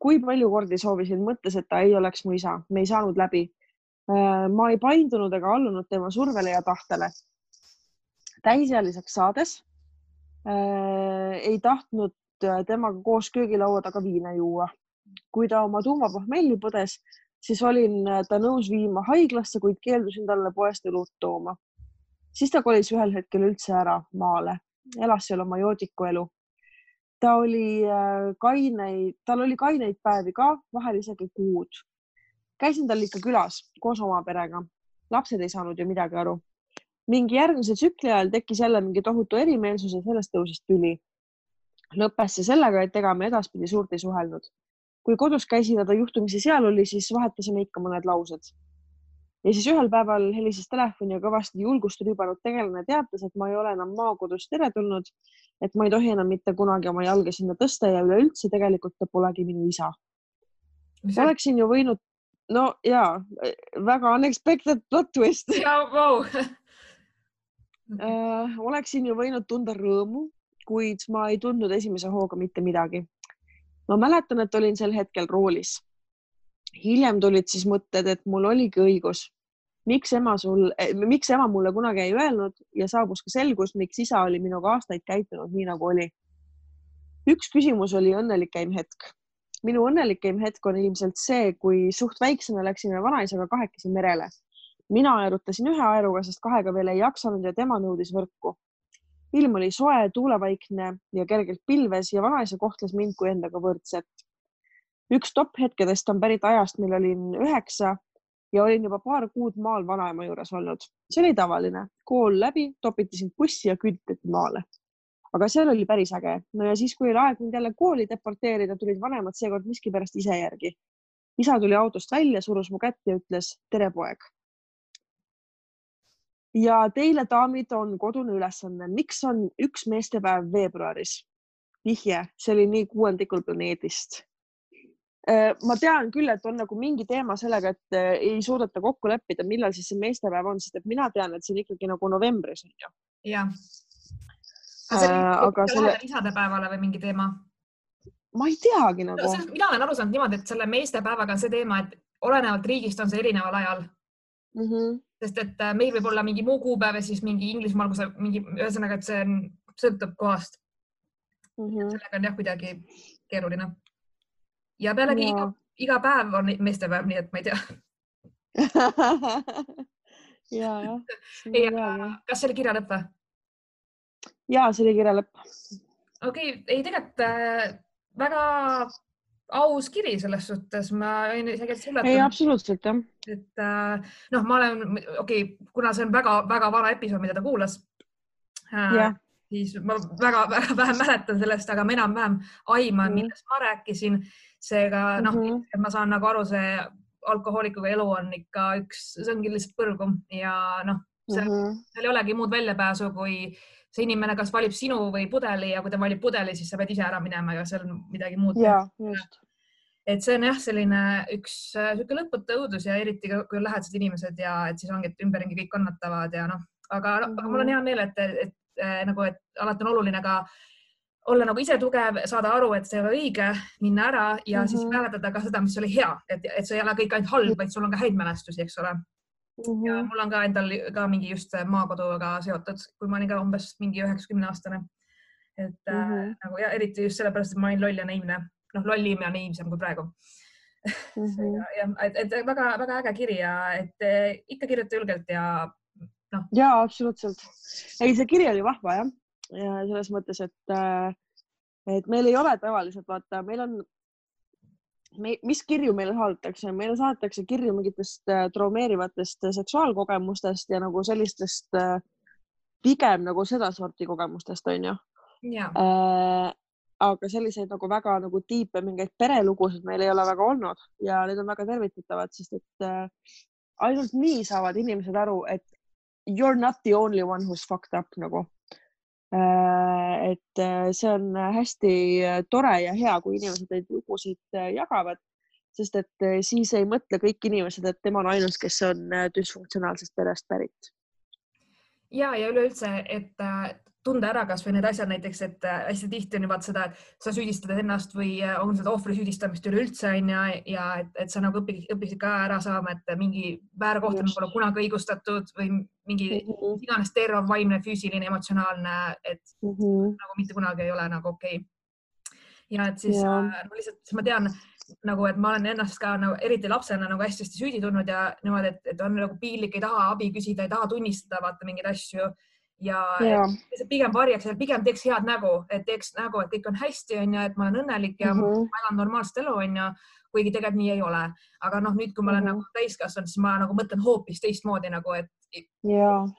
kui palju kordi soovisin mõttes, et ta ei oleks mu isa, me ei saanud läbi Äh, ma ei paindunud ega allunud tema survele ja tahtele. täisealiseks saades äh, ei tahtnud äh, temaga koos köögilaua taga viina juua. kui ta oma tuumapohmelli põdes, siis olin ta nõus viima haiglasse, kuid keeldusin talle poest õlut tooma. Siis ta kolis ühel hetkel üldse ära maale, elas seal oma joodiku elu. ta oli kaineid, tal oli kaineid päevi ka, vahel isegi kuud käisin tal ikka külas koos oma perega. lapsed ei saanud ju midagi aru. mingi järgmise tsükli ajal tekkis jälle mingi tohutu erimeelsus ja sellest tõusis tüli. lõppes see sellega, et ega me edaspidi suurt ei suhelnud. kui kodus käisin ja ta juhtumisi seal oli, siis vahetasime ikka mõned laused. Ja siis ühel päeval helises telefoni ja kõvasti julgust rüübanud tegelane teatas, et ma ei ole enam maakodus teretulnud, et ma ei tohi enam mitte kunagi oma jalga sinna tõsta ja üleüldse tegelikult ta polegi minu isa. oleksin ju võinud no ja väga unexpected plot twist. Wow. äh, oleksin ju võinud tunda rõõmu, kuid ma ei tundnud esimese hooga mitte midagi. ma mäletan, et olin sel hetkel roolis. hiljem tulid siis mõtted, et mul oligi õigus. Miks ema sul, miks ema mulle kunagi ei öelnud ja saabus ka selgus, miks isa oli minuga aastaid käitunud nii nagu oli. üks küsimus oli õnnelikeim hetk minu õnnelikem hetk on ilmselt see, kui suht väiksena läksime vanaisaga kahekesi merele. mina aerutasin ühe aeruga, sest kahega veel ei jaksanud ja tema nõudis võrku. ilm oli soe, tuulevaikne ja kergelt pilves ja vanaisa kohtles mind kui endaga võrdset. üks topphetkedest on pärit ajast, mil olin üheksa ja olin juba paar kuud maal vanaema juures olnud. see oli tavaline, kool läbi, topiti sind bussi ja küüditati maale aga seal oli päris äge. no ja siis, kui oli aeg mind jälle kooli deporteerida, tulid vanemad seekord miskipärast ise järgi. isa tuli autost välja, surus mu kätt ja ütles tere, poeg. ja teile, daamid, on kodune ülesanne. miks on üks meestepäev veebruaris? vihje, see oli nii kuuendikul planeedist. Äh, ma tean küll, et on nagu mingi teema sellega, et äh, ei suudeta kokku leppida, millal siis see meestepäev on, sest et mina tean, et see on ikkagi nagu novembris on ju. jah. aga selle. isadepäevale või mingi teema? ma ei teagi nagu no,. mina olen aru saanud niimoodi, et selle meestepäevaga on see teema, et olenevalt riigist on see erineval ajal mm. -hmm. sest et äh, meil võib olla mingi muu kuupäev ja siis mingi Inglismaal, kui sa mingi, ühesõnaga, et see on, sõltub kohast mm. -hmm. sellega on jah, kuidagi keeruline. Ja pealegi iga, iga päev on meestepäev, nii et ma ei tea ja, jah. kas see oli kirja lõpp või? ja see oli kirja lõpp. okei okay,, ei tegelikult äh, väga aus kiri selles suhtes, ma olin isegi üllatunud. ei, absoluutselt jah. et äh, noh, ma olen, okei okay,, kuna see on väga-väga vana episood, mida ta kuulas äh,, siis ma väga-väga vähe mäletan sellest, aga ma enam-vähem aiman mm., millest ma rääkisin. Seega noh mm -hmm., ma saan nagu aru, see alkohoolikuga elu on ikka üks, see ongi lihtsalt põrgu ja noh, seal mm -hmm. ei olegi muud väljapääsu, kui see inimene kas valib sinu või pudeli ja kui ta valib pudeli, siis sa pead ise ära minema ja seal midagi muud. et see on jah, selline üks niisugune lõputu õudus ja eriti kui on lähedased inimesed ja et siis ongi, et ümberringi kõik kannatavad ja noh, aga mm, -hmm. aga mul on hea meel, et, et, et nagu, et alati on oluline ka olla nagu ise tugev, saada aru, et see ei ole õige, minna ära ja mm -hmm. siis mhm. mäletada ka seda, mis oli hea, et, et see ei ole kõik ainult halb, vaid sul on ka häid mälestusi, eks ole Mm -hmm. ja mul on ka endal ka mingi just maakoduga seotud, kui ma olin ka umbes mingi üheksakümne aastane. et mm -hmm. äh, mhm. nagu ja eriti just sellepärast, et ma olin loll ja naiivne, noh, lollim ja naiivsem kui praegu mm. -hmm. ja, ja et, et väga-väga äge kiri ja et eh, ikka kirjuta julgelt ja noh. ja absoluutselt. ei, see kiri oli vahva jah, ja selles mõttes, et, äh, et meil ei ole tavaliselt vaata, meil on me, mis kirju meile saadetakse, meile saadetakse kirju mingitest äh, traumeerivatest seksuaalkogemustest ja nagu sellistest äh, pigem nagu sedasorti kogemustest onju. Äh, aga selliseid nagu väga nagu tiipe mingeid perelugusid meil ei ole väga olnud ja need on väga tervitatavad, sest et äh, ainult nii saavad inimesed aru, et you are not the only one who's fucked up nagu et äh, see on hästi äh, tore ja hea, kui inimesed neid lugusid jagavad, sest et siis ei mõtle kõik inimesed, et tema on ainus, kes on düsfunktsionaalsest perest pärit. ja, ja üleüldse, et tunda ära kasvõi need asjad näiteks, et äh, hästi tihti on ju vaata seda, et sa süüdistad ennast või äh, on seda ohvri süüdistamist üleüldse on ju ja et, et sa nagu õpid, õpiksid ka ära saama, et mingi väärkohtlemine pole kunagi õigustatud või mingi mm -hmm. iganes terror, vaimne, füüsiline, emotsionaalne, et mm -hmm. nagu mitte kunagi ei ole nagu okei okay. ja et siis ja. Äh, no lihtsalt siis ma tean nagu, et ma olen ennast ka nagu eriti lapsena nagu hästi-hästi süüdi tundnud ja niimoodi, et, et on nagu piinlik, ei taha abi küsida, ei taha tunnistada vaata mingeid asju ja, ja. pigem varjaks ja pigem teeks head nägu, et teeks nägu, et kõik on hästi, onju, et ma olen õnnelik ja mm -hmm. ma elan normaalset elu, onju, kuigi tegelikult nii ei ole. aga noh, nüüd, kui ma olen mm -hmm. nagu täiskasvanud, siis ma nagu mõtlen hoopis teistmoodi nagu, et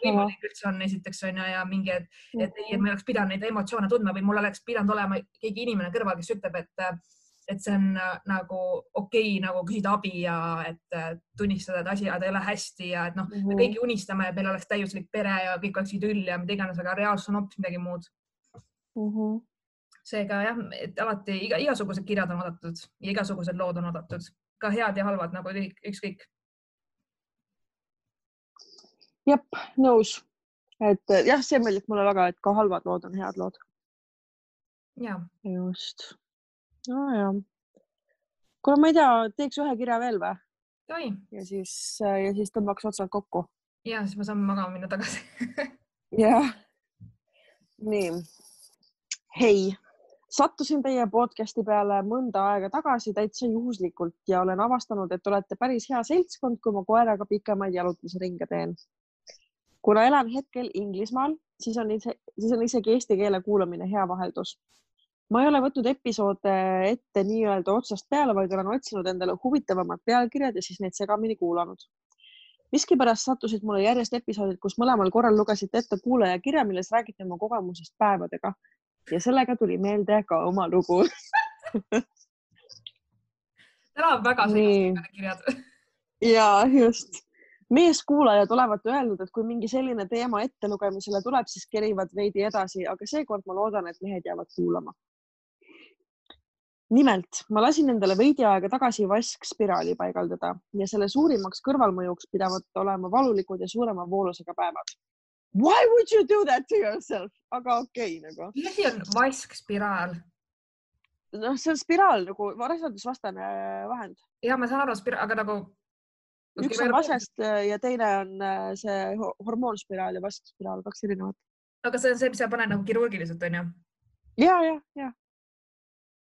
võimalik üldse on esiteks onju ja mingi, et, et ei, et ma ei oleks pidanud neid emotsioone tundma või mul oleks pidanud olema keegi inimene kõrval, kes ütleb, et et see on äh, nagu okei okay, nagu küsida abi ja et äh, tunnistada, et asjad ei ole hästi ja et noh mm -hmm., me mhm. kõik unistame, et meil oleks täiuslik pere ja kõik oleks idüll ja mida iganes, aga reaalsus on hoopis midagi muud mm. -hmm. seega jah, et alati iga, igasugused kirjad on oodatud ja igasugused lood on oodatud, ka head ja halvad nagu ükskõik. jep, nõus, et jah, see meeldib mulle väga, et ka halvad lood on head lood. just nojah. kuule, ma ei tea, teeks ühe kirja veel või? ja siis, ja siis tõmbaks otsad kokku. ja siis me saame magama minna tagasi jah. nii. hei, sattusin teie podcast'i peale mõnda aega tagasi täitsa juhuslikult ja olen avastanud, et olete päris hea seltskond, kui ma koeraga pikemaid jalutusringe teen. kuna elan hetkel Inglismaal, siis on, siis on isegi eesti keele kuulamine hea vaheldus ma ei ole võtnud episoode ette nii-öelda otsast peale, vaid olen otsinud endale huvitavamad pealkirjad ja siis neid segamini kuulanud. miskipärast sattusid mulle järjest episoodid, kus mõlemal korral lugesite ette kuulaja kirja, milles räägite oma kogemusest päevadega. Ja sellega tuli meelde ka oma lugu. Täna on väga sellised kirjad. ja just. Meeskuulajad olevat öelnud, et kui mingi selline teema ettelugemisele tuleb, siis kerivad veidi edasi, aga seekord ma loodan, et mehed jäävad kuulama nimelt, ma lasin endale veidi aega tagasi vaskspiraali paigaldada ja selle suurimaks kõrvalmõjuks pidavat olema valulikud ja suurema voolusega päevad. Why would you do that to yourself? aga okei okay, nagu. mis asi on vaskspiraal? noh, see on spiraal nagu rasvandusvastane vahend. ja ma saan aru, aga nagu. üks on vasest ja teine on äh, see hormoonspiraal ja vaskspiraal, kaks erinevat. aga see on see, mis sa paned nagu kirurgiliselt onju? ja, ja, ja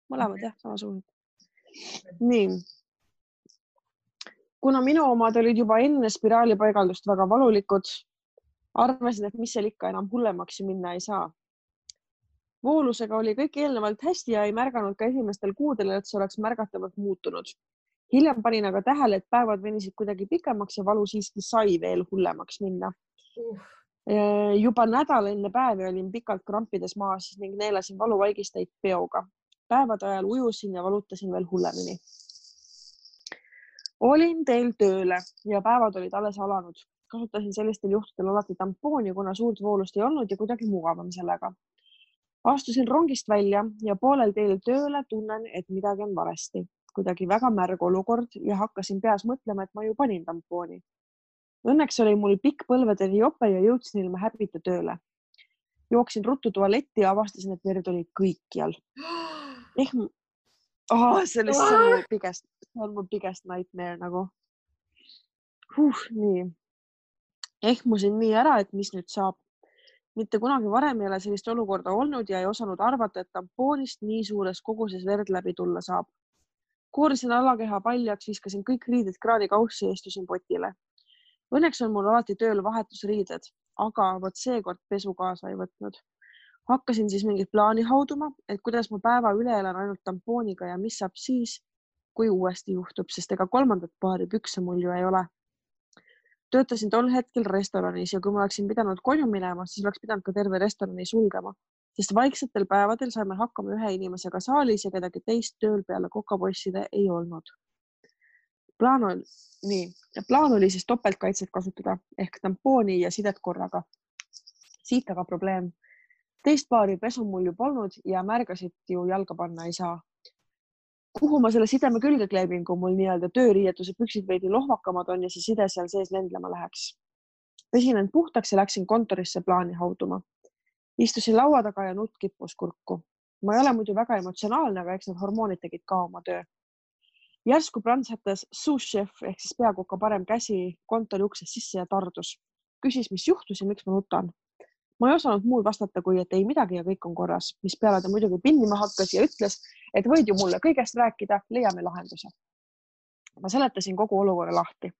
mõlemad jah, samasugused. nii. kuna minu omad olid juba enne spiraali paigaldust väga valulikud, arvasin, et mis seal ikka enam hullemaks ju minna ei saa. voolusega oli kõik eelnevalt hästi ja ei märganud ka esimestel kuudel, et see oleks märgatavalt muutunud. hiljem panin aga tähele, et päevad venisid kuidagi pikemaks ja valu siiski sai veel hullemaks minna uh juba nädal enne päevi olin pikalt krampides maas ning neelasin valuvaigisteid peoga päevade ajal ujusin ja valutasin veel hullemini. olin teel tööle ja päevad olid alles alanud. kasutasin sellistel juhtudel alati tampooni, kuna suurt voolust ei olnud ja kuidagi mugavam sellega. astusin rongist välja ja poolel teel tööle tunnen, et midagi on valesti. kuidagi väga märg olukord ja hakkasin peas mõtlema, et ma ju panin tampooni. Õnneks oli mul pikk põlvedeni jope ja jõudsin ilma häbita tööle jooksin ruttu tualetti ja avastasin, et verd oli kõikjal ehm- oh,, sellest see on mu biggest, see on mu biggest nightmare nagu huh,. nii, ehmusin nii ära, et mis nüüd saab. mitte kunagi varem ei ole sellist olukorda olnud ja ei osanud arvata, et tampoonist nii suures koguses verd läbi tulla saab. koorisin alakeha paljaks, viskasin kõik riided kraadikaussi ja istusin potile. Õnneks on mul alati tööl vahetusriided, aga vot seekord pesu kaasa ei võtnud hakkasin siis mingit plaani hauduma, et kuidas ma päeva üle elan ainult tampooniga ja mis saab siis, kui uuesti juhtub, sest ega kolmandat paari pükse mul ju ei ole. töötasin tol hetkel restoranis ja kui ma oleksin pidanud koju minema, siis oleks pidanud ka terve restorani sulgema, sest vaiksetel päevadel saime hakkama ühe inimesega saalis ja kedagi teist tööl peale kokapoisside ei olnud. plaan on, nii, plaan oli siis topeltkaitset kasutada ehk tampooni ja sidet korraga. siit aga probleem teist paari pesu mul ju polnud ja märgasid ju jalga panna ei saa. kuhu ma selle sideme külge kleebin, kui mul nii-öelda tööriietuse püksid veidi lohvakamad on ja see side seal sees lendlema läheks? pesin end puhtaks ja läksin kontorisse plaani hauduma. istusin laua taga ja nutt kippus kurku. ma ei ole muidu väga emotsionaalne, aga eks need hormoonid tegid ka oma töö. järsku prantsatas sous-chef ehk siis peakoka parem käsi kontori uksest sisse ja tardus. küsis, mis juhtus ja miks ma nutan ma ei osanud muud vastata, kui et ei midagi ja kõik on korras, mispeale ta muidugi pinnima hakkas ja ütles, et võid ju mulle kõigest rääkida, leiame lahenduse. ma seletasin kogu olukorra lahti.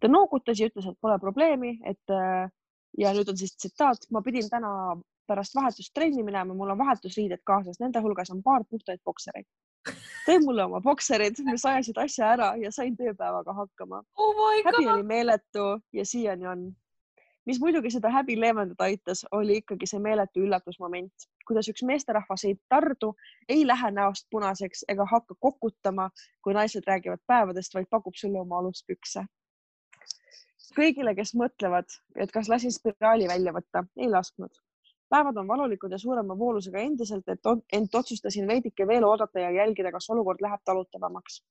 ta noogutas ja ütles, et pole probleemi, et äh, ja nüüd on siis tsitaat, ma pidin täna pärast vahetust trenni minema, mul on vahetusriided kaasas, nende hulgas on paar puhtaid boksereid. tõi mulle oma bokserid, mis ajasid asja ära ja sain tööpäevaga hakkama oh. häbi oli meeletu ja siiani on mis muidugi seda häbi leevendada aitas, oli ikkagi see meeletu üllatusmoment, kuidas üks meesterahvas ei tardu, ei lähe näost punaseks ega hakka kokutama, kui naised räägivad päevadest, vaid pakub sulle oma aluspükse. kõigile, kes mõtlevad, et kas lasin spiraali välja võtta, ei lasknud. päevad on valulikud ja suurema voolusega endiselt, et ent otsustasin veidike veel oodata ja jälgida, kas olukord läheb talutavamaks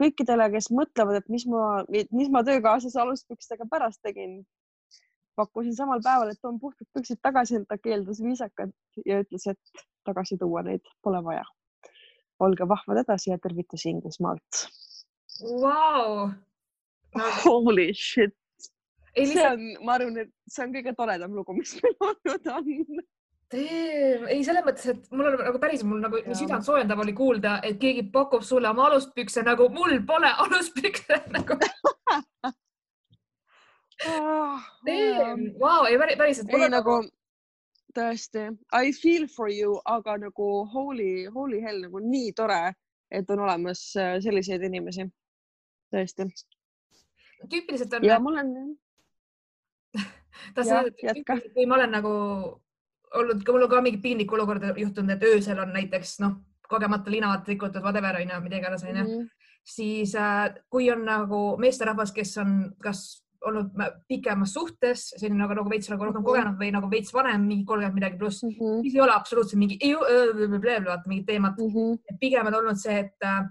kõikidele, kes mõtlevad, et mis ma, mis ma töökaaslase aluspükstega pärast tegin, pakkusin samal päeval, et toon puhtad püksid tagasi, ta keeldus viisakalt ja ütles, et tagasi tuua neid pole vaja. olge vahvad edasi ja tervitusi Inglismaalt wow. no.. Holy shit. see lihtsalt... on, ma arvan, et see on kõige toredam lugu, mis meil olnud on ei, selles mõttes, et mul on nagu päris, mul nagu ja. südant soojendav oli kuulda, et keegi pakub sulle oma aluspükse nagu mul pole aluspükse nagu. Vau, ei päriselt. ei nagu tõesti, I feel for you, aga nagu holy, holy hell nagu nii tore, et on olemas äh, selliseid inimesi. tõesti. tüüpiliselt on. ja mul on. tahtsin öelda, et kui ma olen nagu olnud, mul on ka mingi piinlik olukord juhtunud, et öösel on näiteks noh, kogemata linad rikutud, whatever onju, mida iganes onju mm -hmm., siis äh, kui on nagu meesterahvas, kes on kas olnud pikemas suhtes, selline nagu, nagu veits nagu rohkem Mhm. kogenud või nagu veits vanem, mingi kolmkümmend midagi pluss, mm. -hmm. siis ei ole absoluutselt mingi, vaata mingit teemat Mm -hmm. pigem on olnud see, et äh,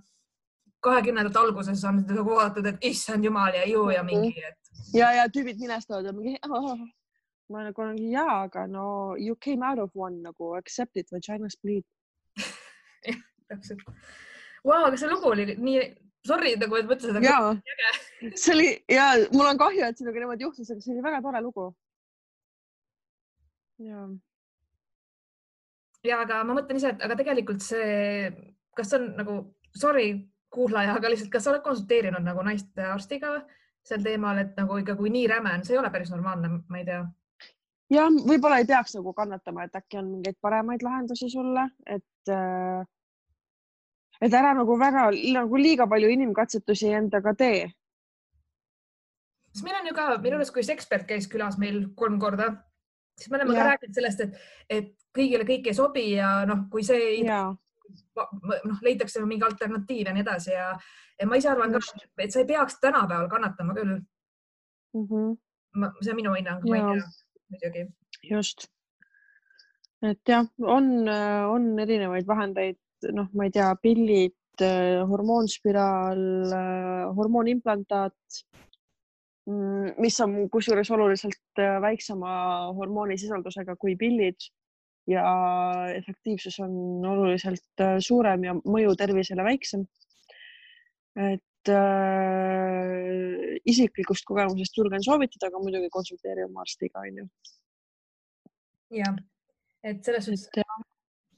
kahekümnendate alguses on nagu vaadatud, et issand jumal ja ju ja mingi, et ja, ja tüübid minestavad ja mingi oh,. ma nagu olen jaa, aga no you came out of one nagu accept it vaginas bleed. täpselt wow,. aga see lugu oli nii, sorry nagu, et mõtlesin, et ja see oli ja mul on kahju, et sinuga niimoodi juhtus, aga see oli väga tore lugu. ja, ja aga ma mõtlen ise, et aga tegelikult see, kas on nagu, sorry kuulaja, aga lihtsalt, kas sa oled konsulteerinud nagu naistearstiga sel teemal, et nagu ikka, kui nii räme on, see ei ole päris normaalne, ma ei tea. ja võib-olla ei peaks nagu kannatama, et äkki on mingeid paremaid lahendusi sulle, et äh, et ära nagu väga nagu liiga palju inimkatsetusi endaga tee. sest meil on ju ka, minu arust, kui see ekspert käis külas meil kolm korda, siis me oleme Jah. ka rääkinud sellest, et, et kõigile kõik ei sobi ja noh, kui see ei ja, noh, leitakse mingi alternatiiv ja nii edasi ja, ja ma ise arvan ka, et sa ei peaks tänapäeval kannatama küll. Mhm. see on minu hinnang, ma ei tea muidugi. just. et jah, on, on erinevaid vahendeid, noh, ma ei tea, pillid, hormoonspiraal, hormoonimplantaat, mis on kusjuures oluliselt äh, väiksema hormoonisisaldusega kui pillid ja efektiivsus on oluliselt äh, suurem ja mõju tervisele väiksem. et äh, isiklikust kogemusest julgen soovitada, aga muidugi konsulteeri oma arstiga, onju. jah, et selles suhtes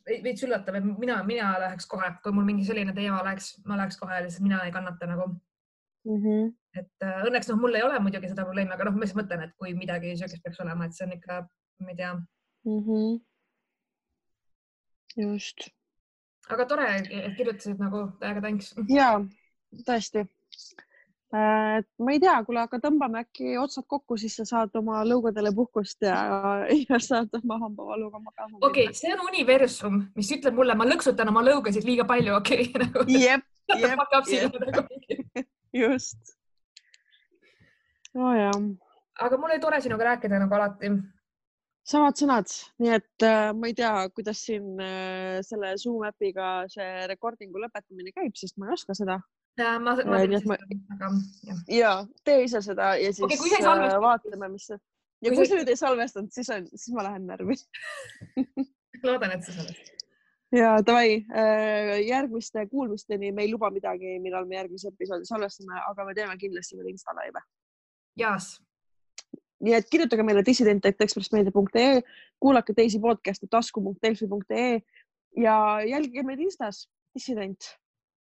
veits üllatav, et mina, mina läheks kohe, kui mul mingi selline teema oleks, ma läheks kohe, lihtsalt mina ei kannata nagu, mm -hmm. et äh, õnneks noh, mul ei ole muidugi seda probleemi, aga noh, ma lihtsalt mõtlen, et kui midagi siukest peaks olema, et see on ikka, ma ei tea, mm. -hmm. just aga tore, et kirjutasid nagu täiega tänks. ja tõesti. Et ma ei tea, kuule, aga tõmbame äkki otsad kokku, siis sa saad oma lõugadele puhkust ja, ja saad oma hambavaluga magama okei okay,, see on universum, mis ütleb mulle, ma lõksutan oma lõugasid liiga palju, okei okay, nagu,. jep, jep, nagu. just. nojah, aga mul oli tore sinuga rääkida nagu alati. samad sõnad, nii et äh, ma ei tea, kuidas siin äh, selle Zoom äpiga see recording'u lõpetamine käib, sest ma ei oska seda ma, ma Äh, nii teen et ma- aga jah. ja tee ise seda ja siis Okei, kui sa ei äh, vaatame, mis see ja Kui kui sa- nüüd ei salvestanud, siis on, siis ma lähen närvi. loodan, et sa sellest. ja davai, järgmiste kuulmisteni me ei luba midagi, millal me järgmise episoodi salvestame, aga me teeme kindlasti veel Insta laive. Jaas, nii et kirjutage meile dissident.ekspressmeedia.ee, kuulake teisi podcast'e tasku.delfi.ee ja jälgige meid Instas, dissident